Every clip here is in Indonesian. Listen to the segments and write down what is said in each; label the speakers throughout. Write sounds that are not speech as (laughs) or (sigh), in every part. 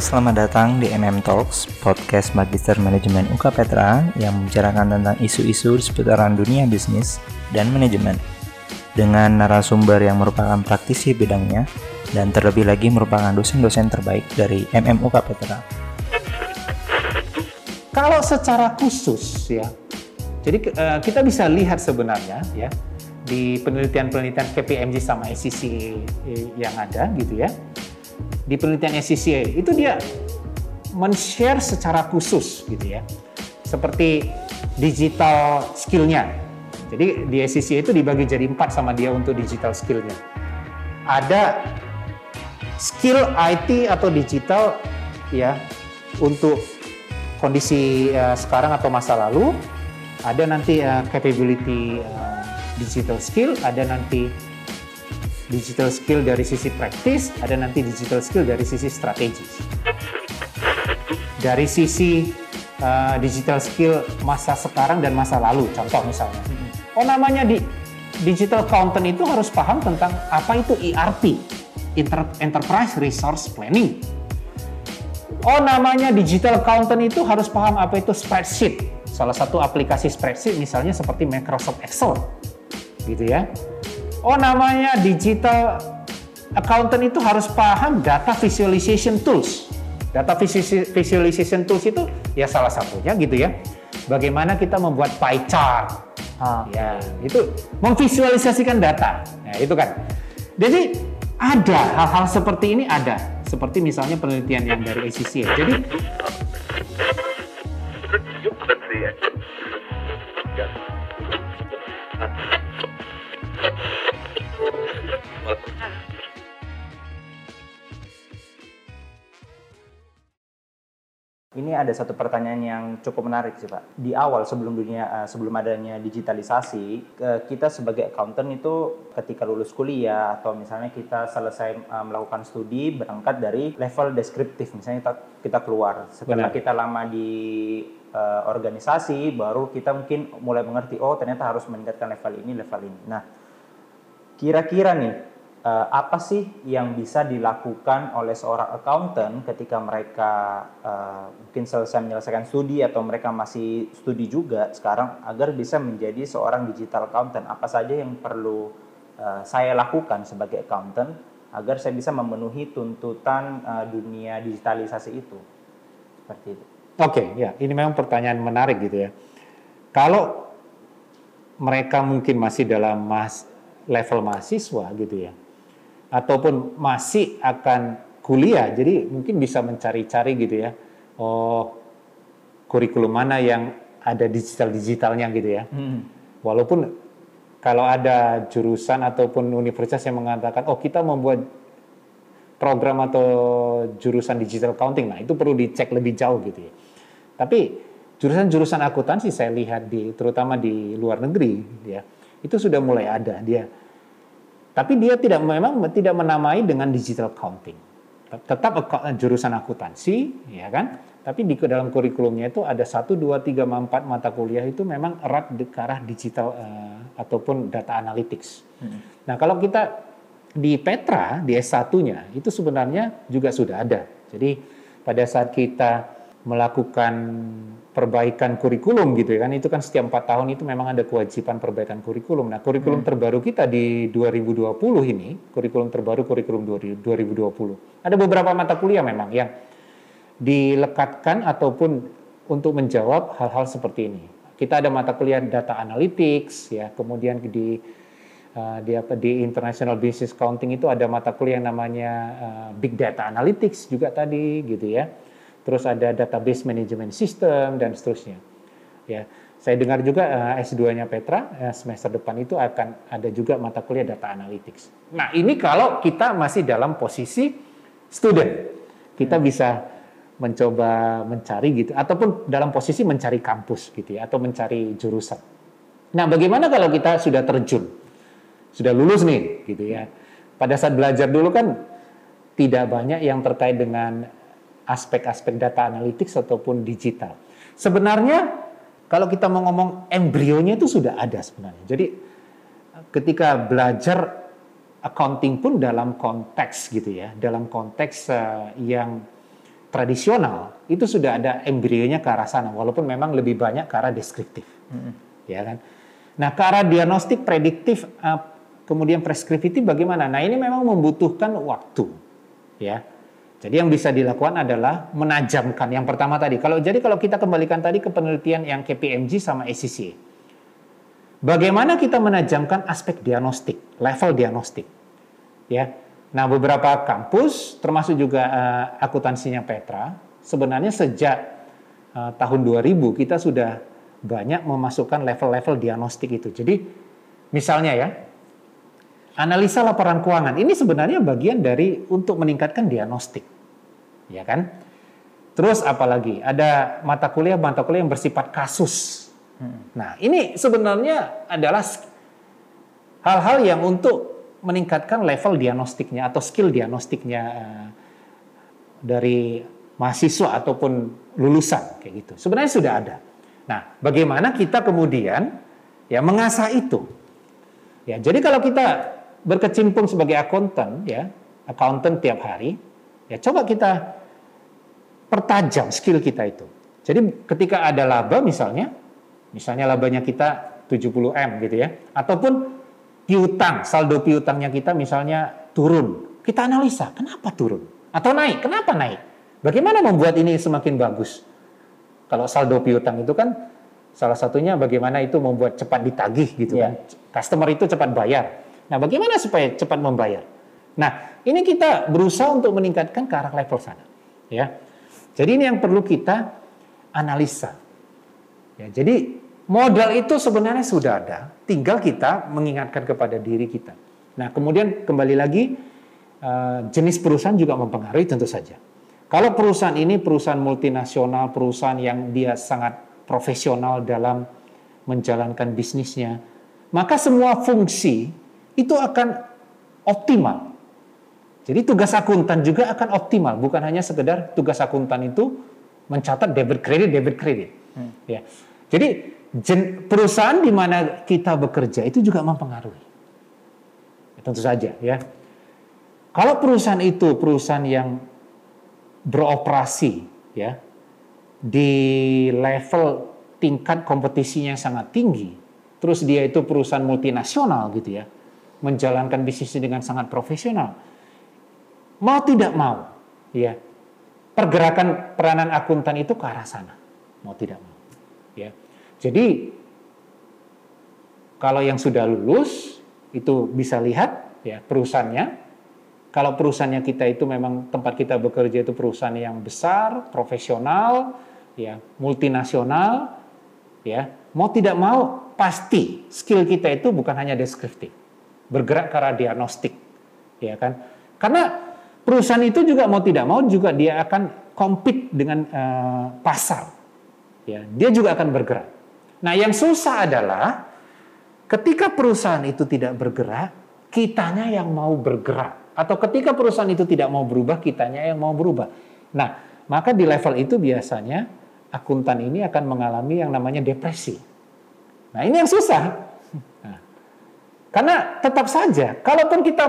Speaker 1: selamat datang di MM Talks, podcast Magister Manajemen UK Petra yang membicarakan tentang isu-isu seputaran dunia bisnis dan manajemen dengan narasumber yang merupakan praktisi bidangnya dan terlebih lagi merupakan dosen-dosen terbaik dari MM UK Petra.
Speaker 2: Kalau secara khusus ya, jadi uh, kita bisa lihat sebenarnya ya di penelitian-penelitian KPMG sama SEC yang ada gitu ya di penelitian SCCA itu dia men-share secara khusus gitu ya. Seperti digital skillnya. Jadi di SCCA itu dibagi jadi empat sama dia untuk digital skillnya. Ada skill IT atau digital ya untuk kondisi uh, sekarang atau masa lalu. Ada nanti uh, capability uh, digital skill ada nanti digital skill dari sisi praktis, ada nanti digital skill dari sisi strategis. Dari sisi uh, digital skill masa sekarang dan masa lalu, contoh misalnya. Oh namanya di digital content itu harus paham tentang apa itu ERP, Enterprise Resource Planning. Oh namanya digital content itu harus paham apa itu spreadsheet. Salah satu aplikasi spreadsheet misalnya seperti Microsoft Excel. Gitu ya oh namanya digital accountant itu harus paham data visualization tools. Data visualization tools itu ya salah satunya gitu ya. Bagaimana kita membuat pie chart. Ah. Ya, itu memvisualisasikan data. Ya, itu kan. Jadi ada hal-hal seperti ini ada. Seperti misalnya penelitian yang dari ACC. Jadi
Speaker 1: Ada satu pertanyaan yang cukup menarik sih Pak. Di awal sebelum dunia uh, sebelum adanya digitalisasi, uh, kita sebagai accountant itu ketika lulus kuliah atau misalnya kita selesai uh, melakukan studi berangkat dari level deskriptif, misalnya kita, kita keluar. Setelah Benar. kita lama di uh, organisasi, baru kita mungkin mulai mengerti oh ternyata harus meningkatkan level ini, level ini. Nah, kira-kira nih uh, apa sih yang bisa dilakukan oleh seorang accountant ketika mereka uh, mungkin selesai menyelesaikan studi atau mereka masih studi juga sekarang agar bisa menjadi seorang digital accountant apa saja yang perlu uh, saya lakukan sebagai accountant agar saya bisa memenuhi tuntutan uh, dunia digitalisasi itu seperti itu.
Speaker 2: Oke, okay, ya ini memang pertanyaan menarik gitu ya. Kalau mereka mungkin masih dalam mas level mahasiswa gitu ya ataupun masih akan kuliah, jadi mungkin bisa mencari-cari gitu ya, oh kurikulum mana yang ada digital-digitalnya gitu ya. Hmm. Walaupun kalau ada jurusan ataupun universitas yang mengatakan, oh kita membuat program atau jurusan digital accounting, nah itu perlu dicek lebih jauh gitu ya. Tapi jurusan-jurusan akuntansi saya lihat di terutama di luar negeri ya itu sudah mulai ada dia tapi dia tidak memang tidak menamai dengan digital accounting. Tetap jurusan akuntansi, ya kan? Tapi di dalam kurikulumnya itu ada satu, dua, tiga, empat mata kuliah itu memang erat ke arah digital uh, ataupun data analytics. Hmm. Nah kalau kita di Petra di S1-nya itu sebenarnya juga sudah ada. Jadi pada saat kita melakukan perbaikan kurikulum gitu ya kan itu kan setiap empat tahun itu memang ada kewajiban perbaikan kurikulum. Nah kurikulum hmm. terbaru kita di 2020 ini kurikulum terbaru kurikulum 2020 ada beberapa mata kuliah memang yang dilekatkan ataupun untuk menjawab hal-hal seperti ini. Kita ada mata kuliah data analytics ya kemudian di uh, di apa di international business accounting itu ada mata kuliah yang namanya uh, big data analytics juga tadi gitu ya terus ada database management system dan seterusnya. Ya, saya dengar juga uh, eh, S2-nya Petra uh, semester depan itu akan ada juga mata kuliah data analytics. Nah, ini kalau kita masih dalam posisi student. Kita hmm. bisa mencoba mencari gitu ataupun dalam posisi mencari kampus gitu ya atau mencari jurusan. Nah, bagaimana kalau kita sudah terjun? Sudah lulus nih gitu ya. Pada saat belajar dulu kan tidak banyak yang terkait dengan aspek-aspek data analytics ataupun digital. Sebenarnya kalau kita mau ngomong embrionya itu sudah ada sebenarnya. Jadi ketika belajar accounting pun dalam konteks gitu ya, dalam konteks uh, yang tradisional itu sudah ada embrionya ke arah sana walaupun memang lebih banyak ke arah deskriptif. Hmm. Ya kan? Nah, ke arah diagnostik prediktif uh, kemudian preskriptif bagaimana? Nah, ini memang membutuhkan waktu. Ya. Jadi yang bisa dilakukan adalah menajamkan yang pertama tadi. Kalau jadi kalau kita kembalikan tadi ke penelitian yang KPMG sama ACC. Bagaimana kita menajamkan aspek diagnostik, level diagnostik. Ya. Nah, beberapa kampus termasuk juga uh, akuntansinya Petra, sebenarnya sejak uh, tahun 2000 kita sudah banyak memasukkan level-level diagnostik itu. Jadi misalnya ya, analisa laporan keuangan ini sebenarnya bagian dari untuk meningkatkan diagnostik. Ya kan? Terus apalagi ada mata kuliah mata kuliah yang bersifat kasus. Hmm. Nah, ini sebenarnya adalah hal-hal yang untuk meningkatkan level diagnostiknya atau skill diagnostiknya uh, dari mahasiswa ataupun lulusan kayak gitu. Sebenarnya sudah ada. Nah, bagaimana kita kemudian ya mengasah itu? Ya, jadi kalau kita berkecimpung sebagai akuntan ya, akuntan tiap hari, ya coba kita pertajam skill kita itu. Jadi ketika ada laba misalnya, misalnya labanya kita 70M gitu ya, ataupun piutang, saldo piutangnya kita misalnya turun, kita analisa kenapa turun atau naik, kenapa naik? Bagaimana membuat ini semakin bagus? Kalau saldo piutang itu kan salah satunya bagaimana itu membuat cepat ditagih gitu yeah. kan. Customer itu cepat bayar. Nah, bagaimana supaya cepat membayar? Nah, ini kita berusaha untuk meningkatkan ke arah level sana. Ya. Jadi ini yang perlu kita analisa. Ya, jadi modal itu sebenarnya sudah ada, tinggal kita mengingatkan kepada diri kita. Nah, kemudian kembali lagi eh, jenis perusahaan juga mempengaruhi tentu saja. Kalau perusahaan ini perusahaan multinasional, perusahaan yang dia sangat profesional dalam menjalankan bisnisnya, maka semua fungsi itu akan optimal. Jadi tugas akuntan juga akan optimal, bukan hanya sekedar tugas akuntan itu mencatat debit kredit debit kredit. Hmm. Ya. Jadi perusahaan di mana kita bekerja itu juga mempengaruhi. Ya, tentu saja ya. Kalau perusahaan itu perusahaan yang beroperasi ya di level tingkat kompetisinya sangat tinggi, terus dia itu perusahaan multinasional gitu ya menjalankan bisnisnya dengan sangat profesional. Mau tidak mau, ya pergerakan peranan akuntan itu ke arah sana. Mau tidak mau, ya. Jadi kalau yang sudah lulus itu bisa lihat ya perusahaannya. Kalau perusahaannya kita itu memang tempat kita bekerja itu perusahaan yang besar, profesional, ya multinasional, ya mau tidak mau pasti skill kita itu bukan hanya deskriptif bergerak ke arah diagnostik, ya kan? Karena perusahaan itu juga mau tidak mau juga dia akan compete dengan uh, pasar, ya. Dia juga akan bergerak. Nah, yang susah adalah ketika perusahaan itu tidak bergerak, kitanya yang mau bergerak, atau ketika perusahaan itu tidak mau berubah, kitanya yang mau berubah. Nah, maka di level itu biasanya akuntan ini akan mengalami yang namanya depresi. Nah, ini yang susah. Karena tetap saja, kalaupun kita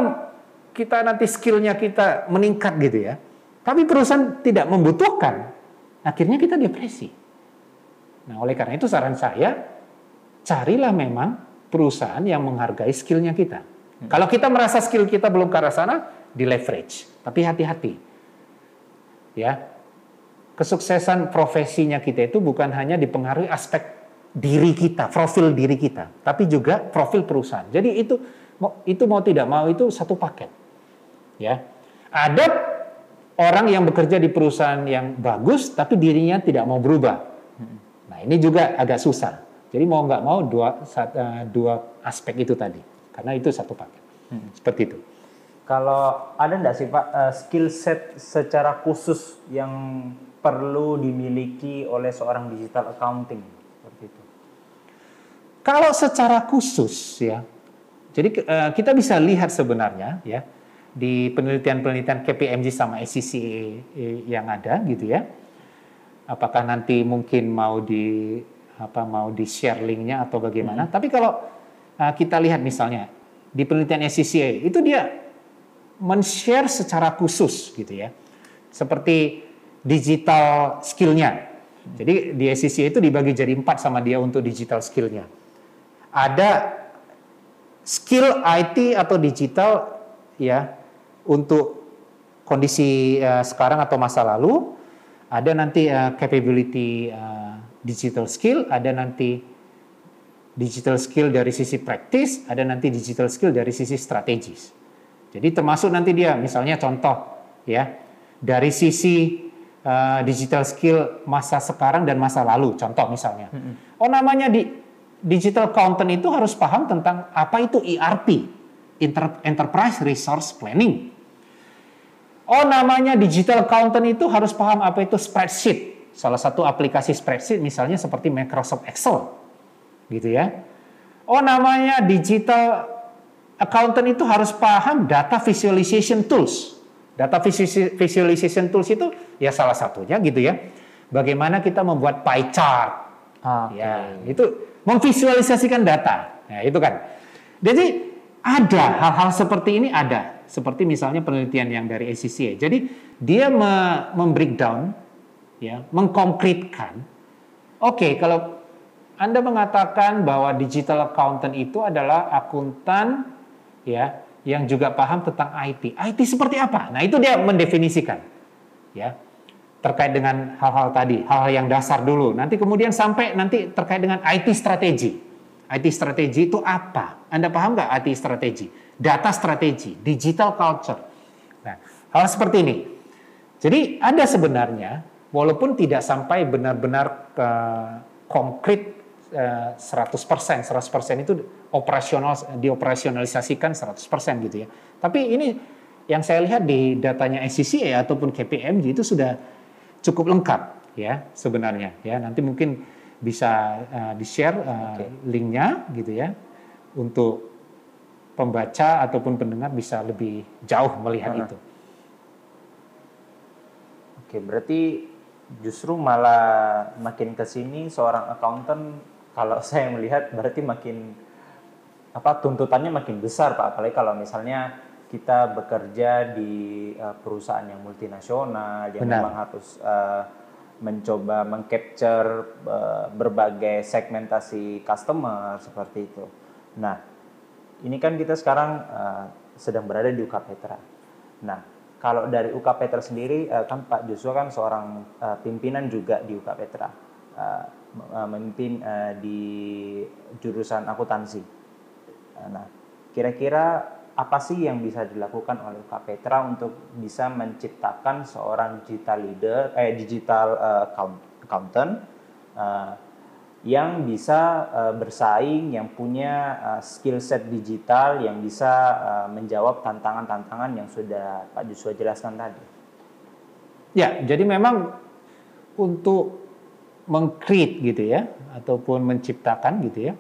Speaker 2: kita nanti skillnya kita meningkat gitu ya, tapi perusahaan tidak membutuhkan, akhirnya kita depresi. Nah, oleh karena itu saran saya, carilah memang perusahaan yang menghargai skillnya kita. Hmm. Kalau kita merasa skill kita belum ke arah sana, di leverage. Tapi hati-hati. Ya. Kesuksesan profesinya kita itu bukan hanya dipengaruhi aspek diri kita, profil diri kita, tapi juga profil perusahaan. Jadi itu itu mau tidak mau itu satu paket. Ya. Ada orang yang bekerja di perusahaan yang bagus tapi dirinya tidak mau berubah. Nah, ini juga agak susah. Jadi mau nggak mau dua eh, dua aspek itu tadi. Karena itu satu paket. Hmm. Seperti itu.
Speaker 1: Kalau ada nggak sih Pak uh, skill set secara khusus yang perlu dimiliki oleh seorang digital accounting?
Speaker 2: Kalau secara khusus ya, jadi uh, kita bisa lihat sebenarnya ya di penelitian-penelitian KPMG sama SCC yang ada gitu ya. Apakah nanti mungkin mau di apa mau di share linknya atau bagaimana? Hmm. Tapi kalau uh, kita lihat misalnya di penelitian SCCA itu dia men-share secara khusus gitu ya. Seperti digital skillnya. Jadi di SCCA itu dibagi jadi empat sama dia untuk digital skillnya. Ada skill IT atau digital ya untuk kondisi uh, sekarang atau masa lalu. Ada nanti uh, capability uh, digital skill, ada nanti digital skill dari sisi praktis, ada nanti digital skill dari sisi strategis. Jadi termasuk nanti dia misalnya contoh ya dari sisi uh, digital skill masa sekarang dan masa lalu. Contoh misalnya, oh namanya di digital accountant itu harus paham tentang apa itu ERP, Enterprise Resource Planning. Oh namanya digital accountant itu harus paham apa itu spreadsheet. Salah satu aplikasi spreadsheet misalnya seperti Microsoft Excel. Gitu ya. Oh namanya digital accountant itu harus paham data visualization tools. Data visualization tools itu ya salah satunya gitu ya. Bagaimana kita membuat pie chart. Okay. Ya, itu memvisualisasikan data. Ya, itu kan. Jadi ada hal-hal seperti ini ada. Seperti misalnya penelitian yang dari ACCA. Jadi dia me membreakdown ya, mengkonkretkan. Oke, okay, kalau anda mengatakan bahwa digital accountant itu adalah akuntan ya yang juga paham tentang IT. IT seperti apa? Nah, itu dia mendefinisikan. Ya. Terkait dengan hal-hal tadi, hal-hal yang dasar dulu. Nanti kemudian sampai nanti terkait dengan IT strategi. IT strategi itu apa? Anda paham nggak IT strategi? Data strategi, digital culture. Nah, hal seperti ini. Jadi ada sebenarnya, walaupun tidak sampai benar-benar uh, konkret 100%, eh, 100% itu operasional dioperasionalisasikan 100% gitu ya. Tapi ini yang saya lihat di datanya SCCA ataupun KPMG itu sudah cukup lengkap ya sebenarnya ya. Nanti mungkin bisa uh, di-share uh, okay. linknya gitu ya untuk pembaca ataupun pendengar bisa lebih jauh melihat uh-huh. itu.
Speaker 1: Oke, berarti justru malah makin ke sini seorang accountant kalau (laughs) saya melihat berarti makin apa tuntutannya makin besar Pak apalagi kalau misalnya kita bekerja di uh, perusahaan yang multinasional yang Benar. memang harus uh, mencoba mengcapture uh, berbagai segmentasi customer seperti itu. Nah, ini kan kita sekarang uh, sedang berada di UK Petra. Nah, kalau dari UK Petra sendiri uh, kan Pak Joshua kan seorang uh, pimpinan juga di UK Petra. Uh, memimpin uh, di jurusan akuntansi. Uh, nah, kira-kira apa sih yang bisa dilakukan oleh Petra untuk bisa menciptakan seorang digital leader, eh digital uh, accountant uh, yang bisa uh, bersaing, yang punya uh, skill set digital, yang bisa uh, menjawab tantangan-tantangan yang sudah Pak Joshua jelaskan tadi.
Speaker 2: Ya, jadi memang untuk mengcreate gitu ya ataupun menciptakan gitu ya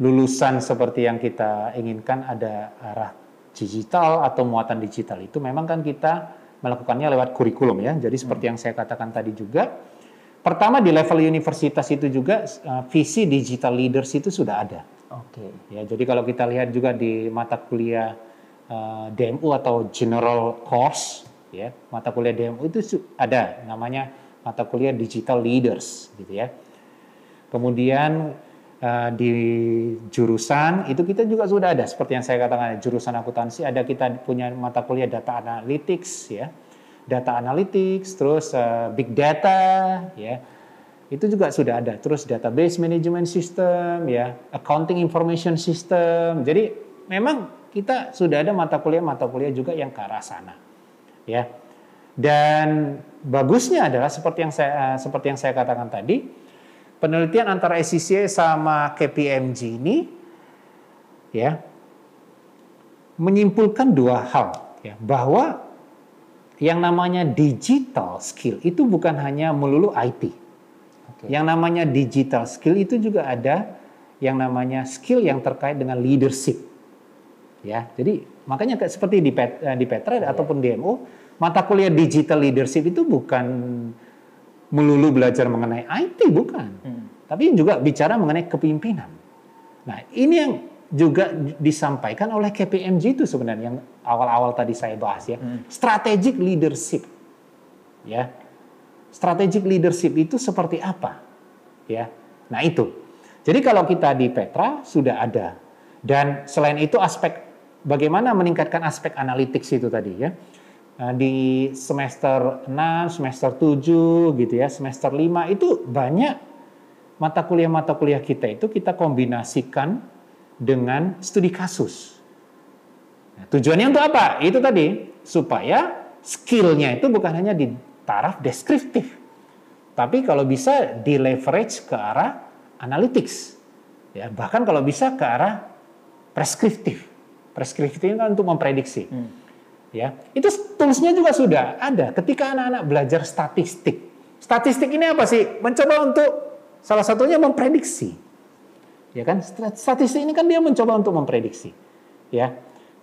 Speaker 2: lulusan seperti yang kita inginkan ada arah digital atau muatan digital itu memang kan kita melakukannya lewat kurikulum ya jadi seperti hmm. yang saya katakan tadi juga pertama di level universitas itu juga uh, visi digital leaders itu sudah ada oke okay. ya jadi kalau kita lihat juga di mata kuliah uh, DMU atau general course ya mata kuliah DMU itu ada namanya mata kuliah digital leaders gitu ya. Kemudian uh, di jurusan itu kita juga sudah ada seperti yang saya katakan jurusan akuntansi ada kita punya mata kuliah data analytics ya. Data analytics, terus uh, big data ya. Itu juga sudah ada. Terus database management system ya, accounting information system. Jadi memang kita sudah ada mata kuliah-mata kuliah juga yang ke arah sana. Ya. Dan bagusnya adalah seperti yang saya eh, seperti yang saya katakan tadi, penelitian antara SCCA sama KPMG ini ya menyimpulkan dua hal ya bahwa yang namanya digital skill itu bukan hanya melulu IT. Okay. Yang namanya digital skill itu juga ada yang namanya skill yang terkait dengan leadership. Ya, jadi makanya kayak seperti di eh, di Petra yeah. ataupun DMO mata kuliah digital leadership itu bukan melulu belajar mengenai IT bukan, hmm. tapi juga bicara mengenai kepemimpinan. Nah ini yang juga disampaikan oleh KPMG itu sebenarnya yang awal-awal tadi saya bahas ya, hmm. strategic leadership. Ya. Strategic leadership itu seperti apa? Ya. Nah, itu. Jadi kalau kita di Petra sudah ada. Dan selain itu aspek bagaimana meningkatkan aspek analitik itu tadi ya. Nah, di semester 6, semester 7 gitu ya, semester 5 itu banyak mata kuliah-mata kuliah kita itu kita kombinasikan dengan studi kasus. Nah, tujuannya untuk apa? Itu tadi supaya skillnya itu bukan hanya di taraf deskriptif, tapi kalau bisa di leverage ke arah analytics, ya bahkan kalau bisa ke arah preskriptif. Preskriptif itu kan untuk memprediksi. Hmm. Ya, itu toolsnya juga sudah ada. Ketika anak-anak belajar statistik, statistik ini apa sih? Mencoba untuk salah satunya memprediksi. Ya kan, statistik ini kan dia mencoba untuk memprediksi. Ya,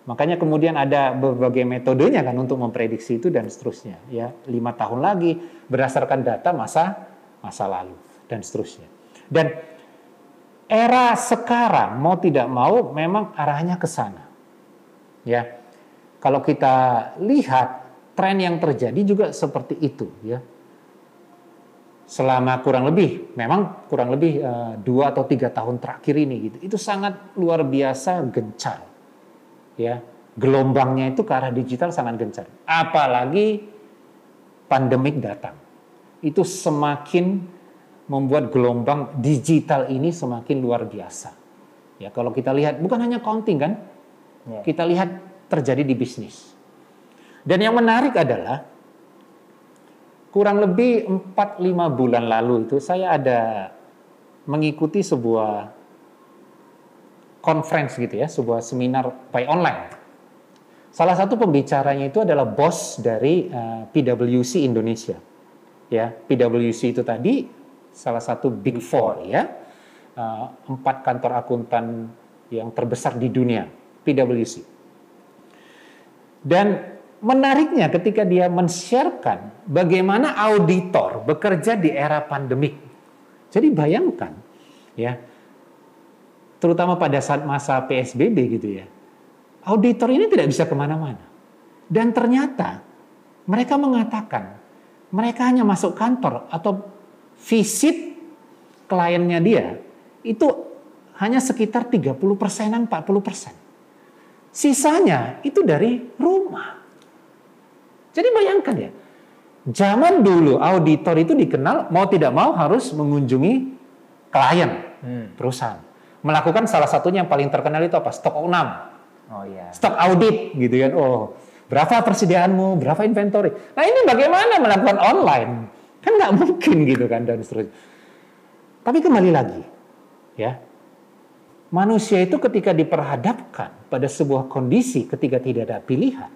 Speaker 2: makanya kemudian ada berbagai metodenya kan untuk memprediksi itu dan seterusnya. Ya, lima tahun lagi berdasarkan data masa masa lalu dan seterusnya. Dan era sekarang mau tidak mau memang arahnya ke sana. Ya, kalau kita lihat tren yang terjadi juga seperti itu ya. Selama kurang lebih memang kurang lebih uh, dua atau tiga tahun terakhir ini gitu itu sangat luar biasa gencar ya. Gelombangnya itu ke arah digital sangat gencar. Apalagi pandemik datang. Itu semakin membuat gelombang digital ini semakin luar biasa. Ya kalau kita lihat bukan hanya counting kan? Ya. kita lihat terjadi di bisnis. Dan yang menarik adalah kurang lebih 4-5 bulan lalu itu saya ada mengikuti sebuah conference gitu ya, sebuah seminar by online. Salah satu pembicaranya itu adalah bos dari uh, eh, PwC Indonesia. Ya, PwC itu tadi salah satu Big Four ya, uh, empat kantor akuntan yang terbesar di dunia, PwC. Dan menariknya ketika dia men-sharekan bagaimana auditor bekerja di era pandemik. Jadi bayangkan ya, terutama pada saat masa PSBB gitu ya, auditor ini tidak bisa ke mana-mana. Dan ternyata mereka mengatakan mereka hanya masuk kantor atau visit kliennya dia itu hanya sekitar 30 persenan, 40 persen. Sisanya itu dari rumah. Jadi bayangkan ya, zaman dulu auditor itu dikenal mau tidak mau harus mengunjungi klien hmm. perusahaan. Melakukan salah satunya yang paling terkenal itu apa? Stok 6. Oh iya. Stok audit gitu kan. Oh, berapa persediaanmu, berapa inventory. Nah ini bagaimana melakukan online? Kan nggak mungkin gitu kan dan seterusnya. Tapi kembali lagi, ya manusia itu ketika diperhadapkan pada sebuah kondisi ketika tidak ada pilihan,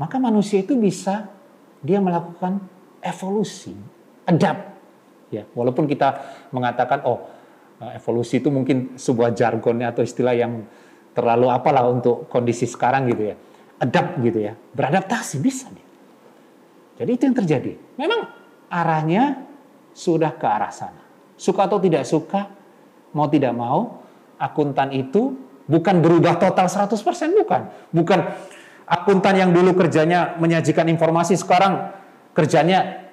Speaker 2: maka manusia itu bisa dia melakukan evolusi, adapt. Ya, walaupun kita mengatakan oh evolusi itu mungkin sebuah jargonnya atau istilah yang terlalu apalah untuk kondisi sekarang gitu ya. Adapt gitu ya, beradaptasi bisa dia. Jadi itu yang terjadi. Memang arahnya sudah ke arah sana. Suka atau tidak suka, mau tidak mau, akuntan itu bukan berubah total 100% bukan. Bukan akuntan yang dulu kerjanya menyajikan informasi sekarang kerjanya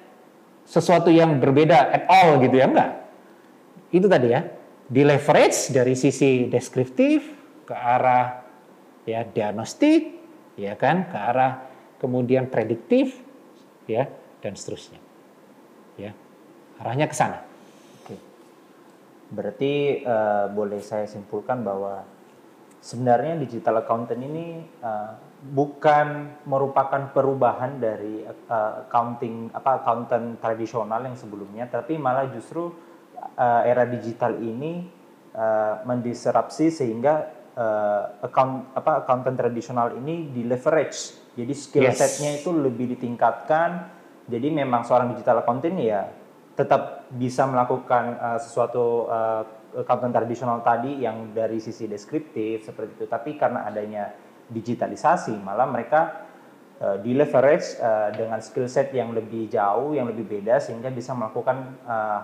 Speaker 2: sesuatu yang berbeda at all gitu ya enggak. Itu tadi ya. Di leverage dari sisi deskriptif ke arah ya diagnostik ya kan ke arah kemudian prediktif ya dan seterusnya. Ya. Arahnya ke sana.
Speaker 1: Berarti uh, boleh saya simpulkan bahwa sebenarnya digital accountant ini uh, bukan merupakan perubahan dari uh, accounting apa accountant tradisional yang sebelumnya, tapi malah justru uh, era digital ini uh, mendisrupsi sehingga uh, account apa accountant tradisional ini di leverage. Jadi skill yes. setnya itu lebih ditingkatkan. Jadi memang seorang digital accountant ya tetap bisa melakukan uh, sesuatu uh, accountant tradisional tadi yang dari sisi deskriptif seperti itu. Tapi karena adanya digitalisasi malah mereka uh, di leverage uh, dengan skill set yang lebih jauh yang lebih beda sehingga bisa melakukan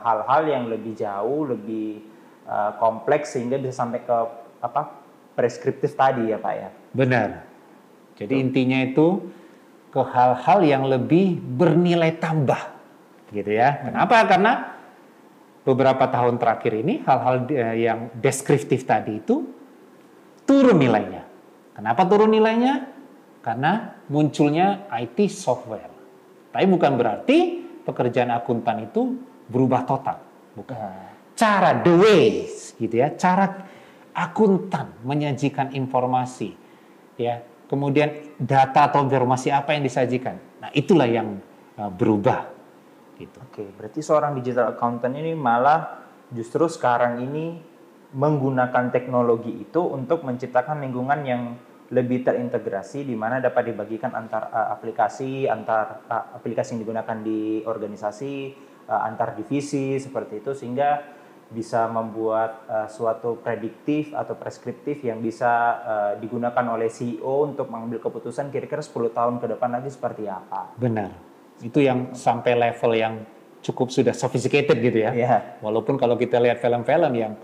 Speaker 1: hal-hal uh, yang lebih jauh lebih uh, kompleks sehingga bisa sampai ke apa preskriptif tadi ya pak ya.
Speaker 2: Benar. Jadi intinya itu ke hal-hal yang lebih bernilai tambah, gitu ya. Kenapa? Karena beberapa tahun terakhir ini hal-hal eh, yang deskriptif tadi itu turun nilainya. Kenapa turun nilainya? Karena munculnya IT software. Tapi bukan berarti pekerjaan akuntan itu berubah total, bukan. Cara the ways gitu ya, cara akuntan menyajikan informasi ya kemudian data atau informasi apa yang disajikan nah itulah yang uh, berubah
Speaker 1: gitu oke berarti seorang digital accountant ini malah justru sekarang ini menggunakan teknologi itu untuk menciptakan lingkungan yang lebih terintegrasi di mana dapat dibagikan antar uh, aplikasi antar uh, aplikasi yang digunakan di organisasi uh, antar divisi seperti itu sehingga bisa membuat uh, suatu prediktif atau preskriptif yang bisa uh, digunakan oleh CEO untuk mengambil keputusan kira-kira 10 tahun ke depan lagi seperti apa.
Speaker 2: Benar. Itu yang sampai level yang cukup sudah sophisticated gitu ya. Yeah. Walaupun kalau kita lihat film-film yang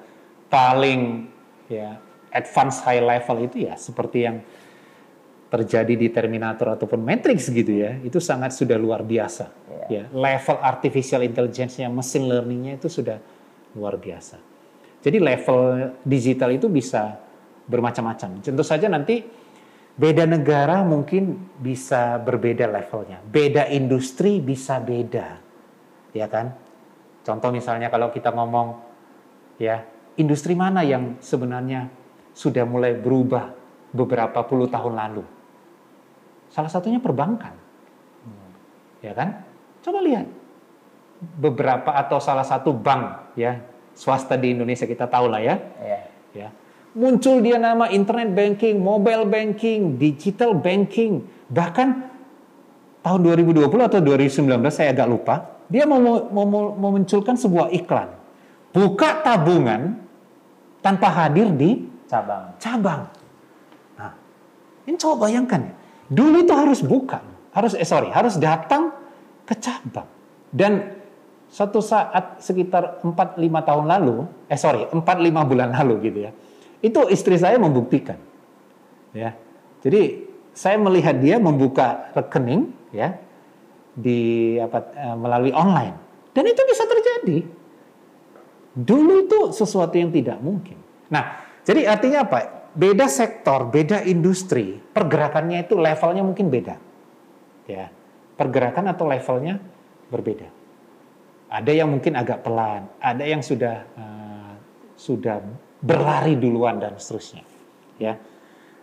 Speaker 2: paling ya advance high level itu ya seperti yang terjadi di Terminator ataupun Matrix gitu ya, itu sangat sudah luar biasa. Yeah. Ya, level artificial intelligence-nya, machine learning-nya itu sudah luar biasa. Jadi level digital itu bisa bermacam-macam. Tentu saja nanti beda negara mungkin bisa berbeda levelnya. Beda industri bisa beda. Ya kan? Contoh misalnya kalau kita ngomong ya, industri mana yang sebenarnya sudah mulai berubah beberapa puluh tahun lalu? Salah satunya perbankan. Ya kan? Coba lihat beberapa atau salah satu bank ya swasta di Indonesia kita tahu lah ya. Yeah. Ya. Muncul dia nama internet banking, mobile banking, digital banking, bahkan tahun 2020 atau 2019 saya agak lupa, dia mau, mau, memunculkan sebuah iklan. Buka tabungan tanpa hadir di
Speaker 1: cabang.
Speaker 2: Cabang. Nah, ini coba bayangkan ya. Dulu itu harus buka, harus eh sorry, harus datang ke cabang. Dan Suatu saat sekitar 4-5 tahun lalu, eh sorry, 4-5 bulan lalu gitu ya, itu istri saya membuktikan. ya. Jadi saya melihat dia membuka rekening ya di apa eh, melalui online dan itu bisa terjadi. Dulu itu sesuatu yang tidak mungkin. Nah, jadi artinya apa? Beda sektor, beda industri, pergerakannya itu levelnya mungkin beda. Ya. Pergerakan atau levelnya berbeda. Ada yang mungkin agak pelan, ada yang sudah uh, sudah berlari duluan dan seterusnya. Ya.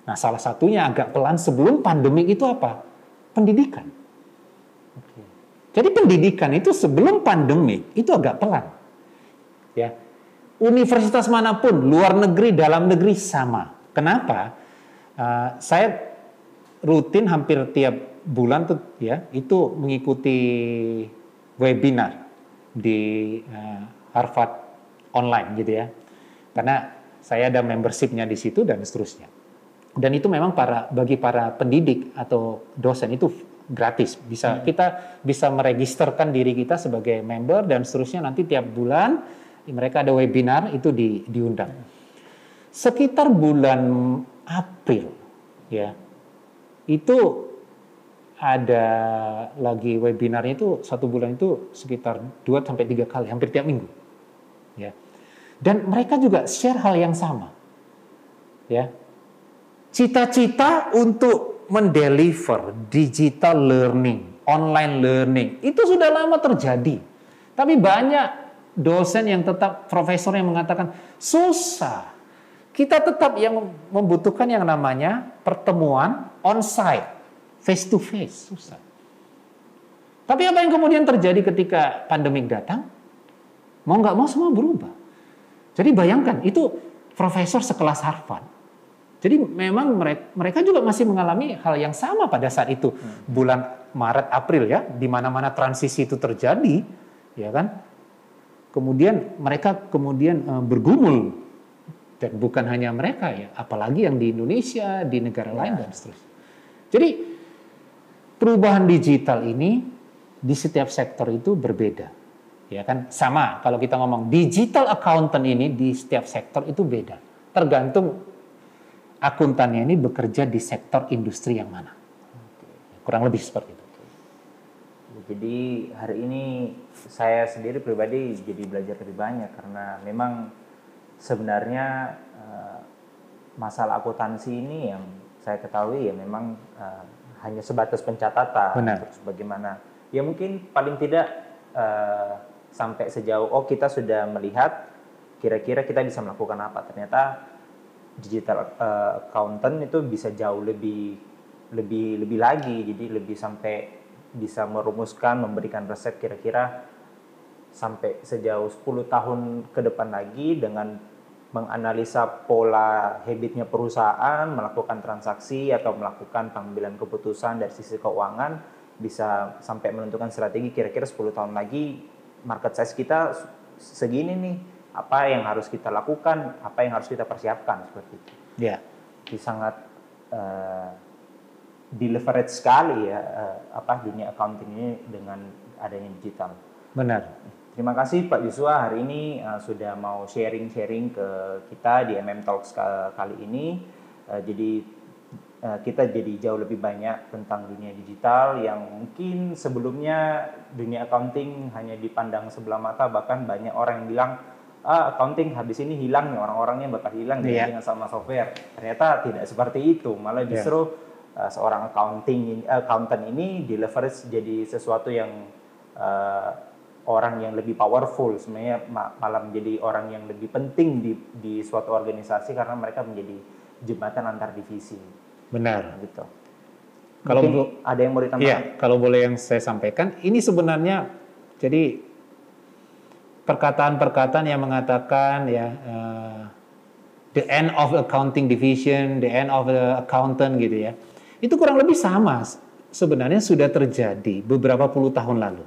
Speaker 2: Nah, salah satunya agak pelan sebelum pandemik itu apa? Pendidikan. Jadi pendidikan itu sebelum pandemik itu agak pelan. Ya. Universitas mana pun, luar negeri, dalam negeri sama. Kenapa? Uh, saya rutin hampir tiap bulan tuh ya itu mengikuti webinar di uh, Harvard online gitu ya. Karena saya ada membershipnya di situ dan seterusnya. Dan itu memang para bagi para pendidik atau dosen itu gratis. Bisa hmm. kita bisa meregisterkan diri kita sebagai member dan seterusnya nanti tiap bulan mereka ada webinar itu di, diundang. Sekitar bulan April ya. Itu ada lagi webinarnya itu satu bulan itu sekitar 2 sampai tiga kali, hampir tiap minggu. Ya. Dan mereka juga share hal yang sama. Ya. Cita-cita untuk mendeliver digital learning, online learning, itu sudah lama terjadi. Tapi banyak dosen yang tetap profesor yang mengatakan susah. Kita tetap yang membutuhkan yang namanya pertemuan on-site face to face, susah. Tapi apa yang kemudian terjadi ketika pandemik datang? Mau nggak mau semua berubah. Jadi bayangkan itu profesor sekelas Harvard. Jadi memang mereka juga masih mengalami hal yang sama pada saat itu hmm. bulan Maret April ya, di mana-mana transisi itu terjadi, ya kan? Kemudian mereka kemudian uh, bergumul dan bukan hanya mereka ya, apalagi yang di Indonesia, di negara ya. lain dan seterusnya. Jadi perubahan digital ini di setiap sektor itu berbeda. Ya kan? Sama kalau kita ngomong digital accountant ini di setiap sektor itu beda. Tergantung akuntannya ini bekerja di sektor industri yang mana. Kurang lebih seperti itu.
Speaker 1: Jadi hari ini saya sendiri pribadi jadi belajar lebih banyak karena memang sebenarnya uh, masalah akuntansi ini yang saya ketahui ya memang uh, hanya sebatas pencatatan.
Speaker 2: Benar.
Speaker 1: Terus bagaimana? Ya mungkin paling tidak uh, sampai sejauh oh kita sudah melihat kira-kira kita bisa melakukan apa. Ternyata digital uh, accountant itu bisa jauh lebih lebih lebih lagi. Jadi lebih sampai bisa merumuskan, memberikan resep kira-kira sampai sejauh 10 tahun ke depan lagi dengan menganalisa pola habitnya perusahaan, melakukan transaksi atau melakukan pengambilan keputusan dari sisi keuangan, bisa sampai menentukan strategi kira-kira 10 tahun lagi market size kita segini nih, apa yang harus kita lakukan, apa yang harus kita persiapkan seperti itu.
Speaker 2: Ya.
Speaker 1: Jadi sangat uh, di leverage sekali ya uh, apa dunia accounting ini dengan adanya digital.
Speaker 2: Benar.
Speaker 1: Terima kasih Pak Yusua hari ini uh, sudah mau sharing-sharing ke kita di MM Talks kali ini. Uh, jadi kita jadi jauh lebih banyak tentang dunia digital yang mungkin sebelumnya dunia accounting hanya dipandang sebelah mata bahkan banyak orang yang bilang ah accounting habis ini hilang nih orang-orangnya bakal hilang yeah. dengan sama software. Ternyata tidak seperti itu, malah iya. justru yeah. uh, seorang accounting accountant ini di leverage jadi sesuatu yang uh, orang yang lebih powerful sebenarnya malah menjadi orang yang lebih penting di di suatu organisasi karena mereka menjadi jembatan antar divisi.
Speaker 2: Benar.
Speaker 1: Gitu.
Speaker 2: Kalau bu,
Speaker 1: ada yang mau ditambahkan?
Speaker 2: Iya, kalau boleh yang saya sampaikan, ini sebenarnya jadi perkataan-perkataan yang mengatakan ya uh, the end of accounting division, the end of the accountant gitu ya. Itu kurang lebih sama sebenarnya sudah terjadi beberapa puluh tahun lalu.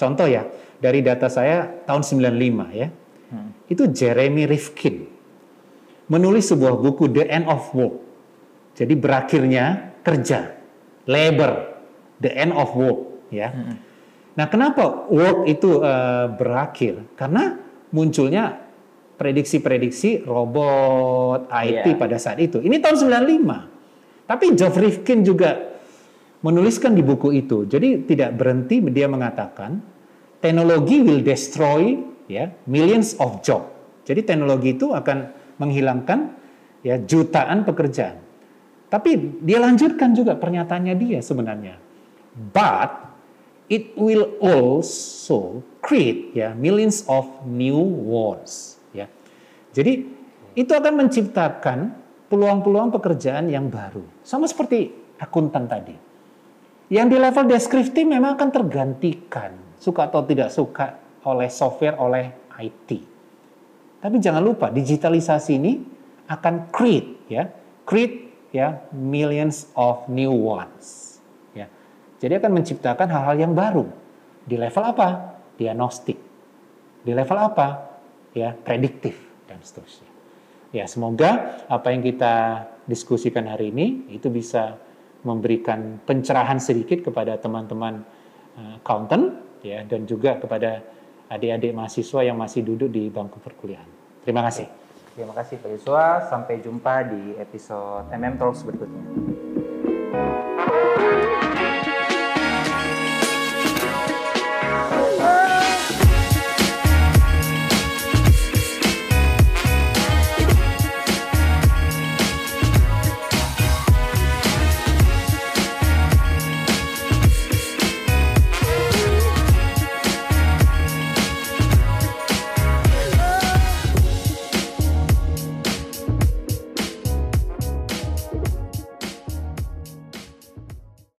Speaker 2: Contoh ya, dari data saya tahun 95 ya. Hmm. Itu Jeremy Rifkin menulis sebuah buku The End of Work. Jadi berakhirnya kerja, labor, the end of work ya. Hmm. Nah, kenapa work itu uh, berakhir? Karena munculnya prediksi-prediksi robot IT yeah. pada saat itu. Ini tahun 95. Tapi Geoff Rifkin juga menuliskan di buku itu. Jadi tidak berhenti dia mengatakan teknologi will destroy ya millions of job. Jadi teknologi itu akan menghilangkan ya jutaan pekerjaan. Tapi dia lanjutkan juga pernyataannya dia sebenarnya. But it will also create ya millions of new ones ya. Jadi itu akan menciptakan peluang-peluang pekerjaan yang baru. Sama seperti akuntan tadi. Yang di level deskriptif memang akan tergantikan, suka atau tidak suka oleh software, oleh IT. Tapi jangan lupa digitalisasi ini akan create ya, create ya millions of new ones. Ya. Jadi akan menciptakan hal-hal yang baru. Di level apa? Diagnostik. Di level apa? Ya, prediktif dan seterusnya. Ya, semoga apa yang kita diskusikan hari ini itu bisa memberikan pencerahan sedikit kepada teman-teman uh, accountant ya dan juga kepada adik-adik mahasiswa yang masih duduk di bangku perkuliahan. Terima kasih.
Speaker 1: Terima kasih Pak Yusua. Sampai jumpa di episode MM Talks berikutnya.